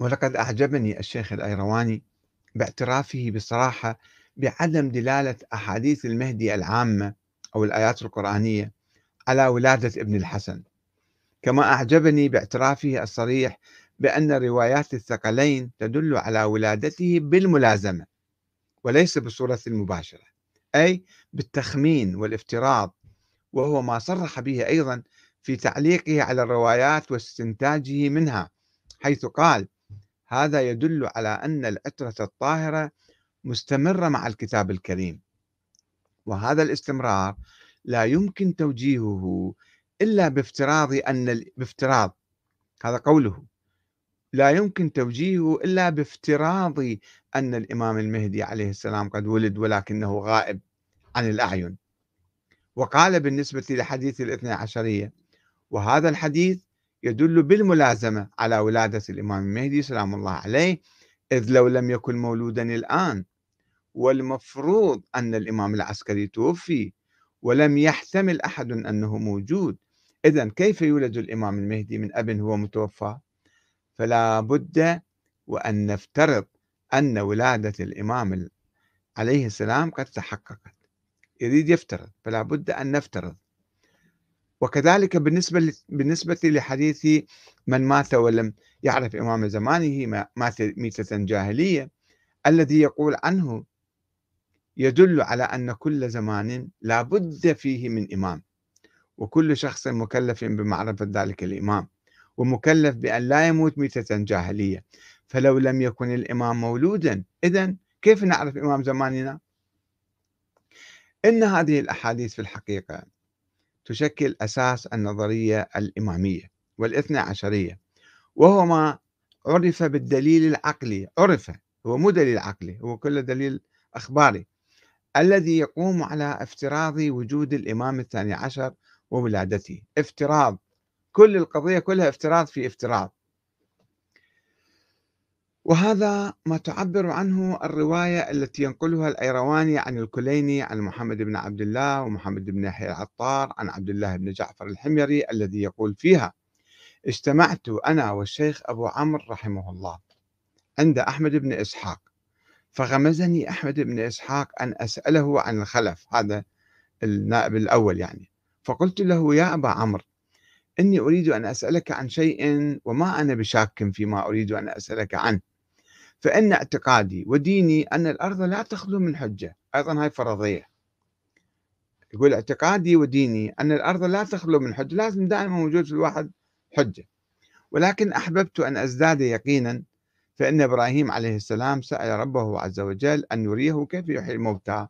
ولقد أعجبني الشيخ الأيرواني باعترافه بصراحة بعدم دلالة أحاديث المهدي العامة أو الآيات القرآنية على ولادة ابن الحسن. كما أعجبني باعترافه الصريح بأن روايات الثقلين تدل على ولادته بالملازمة وليس بصورة مباشرة أي بالتخمين والافتراض وهو ما صرح به أيضا في تعليقه على الروايات واستنتاجه منها حيث قال هذا يدل على أن العترة الطاهرة مستمرة مع الكتاب الكريم. وهذا الاستمرار لا يمكن توجيهه إلا بافتراض أن بافتراض هذا قوله لا يمكن توجيهه إلا بافتراض أن الإمام المهدي عليه السلام قد ولد ولكنه غائب عن الأعين. وقال بالنسبة لحديث الاثنى عشرية وهذا الحديث يدل بالملازمة على ولادة الإمام المهدي سلام الله عليه إذ لو لم يكن مولودا الآن والمفروض أن الإمام العسكري توفي ولم يحتمل أحد أنه موجود. إذا كيف يولد الإمام المهدي من أب هو متوفى؟ فلا بد وأن نفترض أن ولادة الإمام عليه السلام قد تحققت. يريد يفترض فلا بد أن نفترض. وكذلك بالنسبة بالنسبة لحديث من مات ولم يعرف إمام زمانه مات ميتة جاهلية الذي يقول عنه يدل على أن كل زمان لا بد فيه من إمام وكل شخص مكلف بمعرفة ذلك الإمام ومكلف بأن لا يموت ميتة جاهلية. فلو لم يكن الإمام مولودا إذا كيف نعرف إمام زماننا؟ إن هذه الأحاديث في الحقيقة تشكل أساس النظرية الإمامية والإثنى عشرية وهو ما عرف بالدليل العقلي عرف هو مو دليل عقلي هو كله دليل أخباري الذي يقوم على افتراض وجود الإمام الثاني عشر وولادته. افتراض كل القضية كلها افتراض في افتراض. وهذا ما تعبر عنه الرواية التي ينقلها الأيرواني عن الكليني عن محمد بن عبد الله ومحمد بن يحيى العطار عن عبد الله بن جعفر الحميري الذي يقول فيها اجتمعت أنا والشيخ أبو عمرو رحمه الله عند أحمد بن إسحاق فغمزني أحمد بن إسحاق أن أسأله عن الخلف. هذا النائب الأول يعني. فقلت له يا أبا عمرو إني أريد أن أسألك عن شيء وما أنا بشاك فيما أريد أن أسألك عنه. فإن اعتقادي وديني أن الأرض لا تخلو من حجة. أيضا هاي فرضية. يقول اعتقادي وديني أن الأرض لا تخلو من حجة. لازم دائما موجود في الواحد حجة. ولكن أحببت أن أزداد يقينا فإن إبراهيم عليه السلام سأل ربه عز وجل أن يريه كيف يحيي الموتى.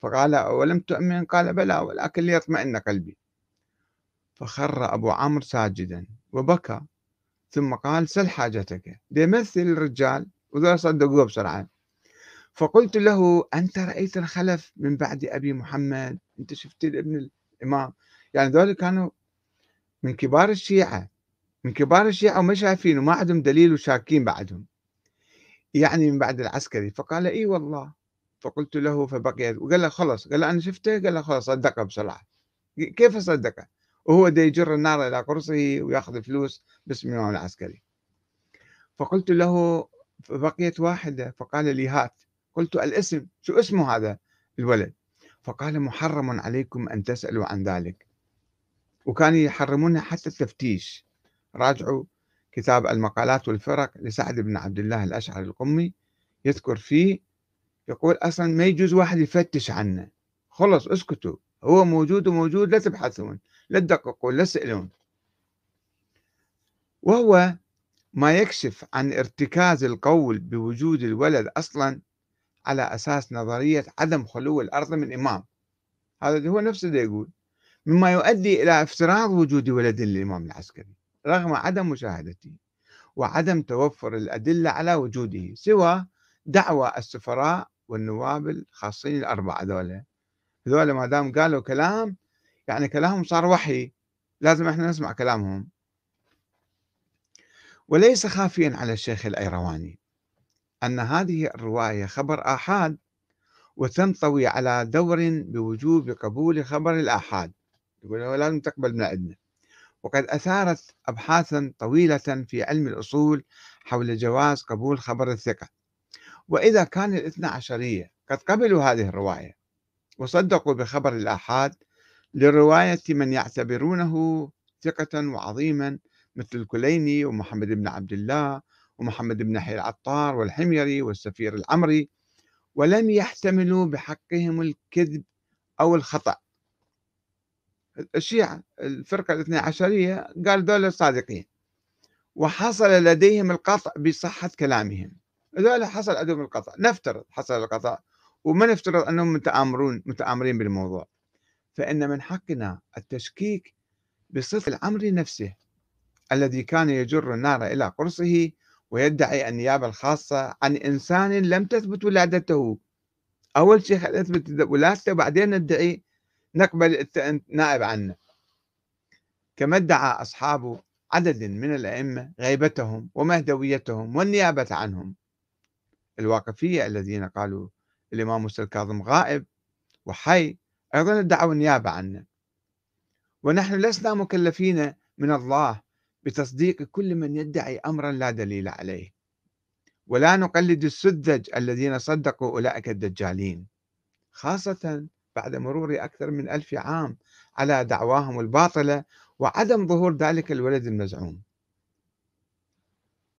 فقال ولم تؤمن؟ قال بلى ولكن ليطمئن قلبي. فخر أبو عمرو ساجدا وبكى. ثم قال سل حاجتك. بيمثل الرجال وذول صدقوه بسرعة. فقلت له أنت رأيت الخلف من بعد أبي محمد؟ أنت شفت ابن الإمام؟ يعني ذول كانوا من كبار الشيعة من كبار الشيعة وما شايفين وما عندهم دليل وشاكين بعدهم. يعني من بعد العسكري. فقال إي والله. فقلت له فبقي. وقال له خلص قال له أنا شفته. قال له خلص صدقه بسرعة. كيف صدقه؟ وهو دا يجر النار إلى قرصه وياخذ فلوس باسم الإمام العسكري. فقلت له بقيت واحدة فقال لي هات. قلت الاسم شو اسمه هذا؟ الولد. فقال محرم عليكم أن تسألوا عن ذلك. وكانوا يحرمون حتى التفتيش. راجعوا كتاب المقالات والفرق لسعد بن عبد الله الأشعري القمي يذكر فيه يقول أصلا ما يجوز واحد يفتش عنه. خلص اسكتوا. هو موجود وموجود لا تبحثون لا تدققون لا تسألون. وهو ما يكشف عن ارتكاز القول بوجود الولد أصلا على أساس نظرية عدم خلو الأرض من إمام. هذا هو نفسه ده يقول. مما يؤدي إلى افتراض وجود ولد للإمام العسكري رغم عدم مشاهدته وعدم توفر الأدلة على وجوده سوى دعوى السفراء والنواب الخاصين الأربعة هذول هذول ما دام قالوا كلام يعني كلامهم صار وحي. لازم إحنا نسمع كلامهم. وليس خافيا على الشيخ الأيرواني. أن هذه الرواية خبر آحاد وتنطوي على دور بوجوب قبول خبر الآحاد. يقول لازم تقبل من عندنا وقد أثارت أبحاثا طويلة في علم الأصول حول جواز قبول خبر الثقة. وإذا كان الاثنى عشرية قد قبلوا هذه الرواية وصدقوا بخبر الآحاد لرواية من يعتبرونه ثقة وعظيما مثل الكليني ومحمد بن عبد الله ومحمد بن حي العطار والحميري والسفير العمري ولم يحتملوا بحقهم الكذب أو الخطأ. الشيعة الفرقة الاثنى عشرية قال دول صادقين وحصل لديهم القطع بصحة كلامهم. ذولا حصل عندهم القطع نفترض حصل القطع وما نفترض أنهم متآمرون متآمرين بالموضوع. فإن من حقنا التشكيك بصفة العمري نفسه. الذي كان يجر النار إلى قرصه ويدعي النيابة الخاصة عن إنسان لم تثبت ولادته. أول شيء نثبت ولادته وبعدين ندعي نقبل نائب عنه. كما ادعى أصحاب عدد من الأئمة غيبتهم ومهدويتهم والنيابة عنهم. الواقفية الذين قالوا الإمام موسى الكاظم غائب وحي أيضا ادعوا النيابة عنه. ونحن لسنا مكلفين من الله بتصديق كل من يدعي أمرا لا دليل عليه. ولا نقلد السذج الذين صدقوا أولئك الدجالين خاصة بعد مرور أكثر من ألف عام على دعواهم الباطلة وعدم ظهور ذلك الولد المزعوم.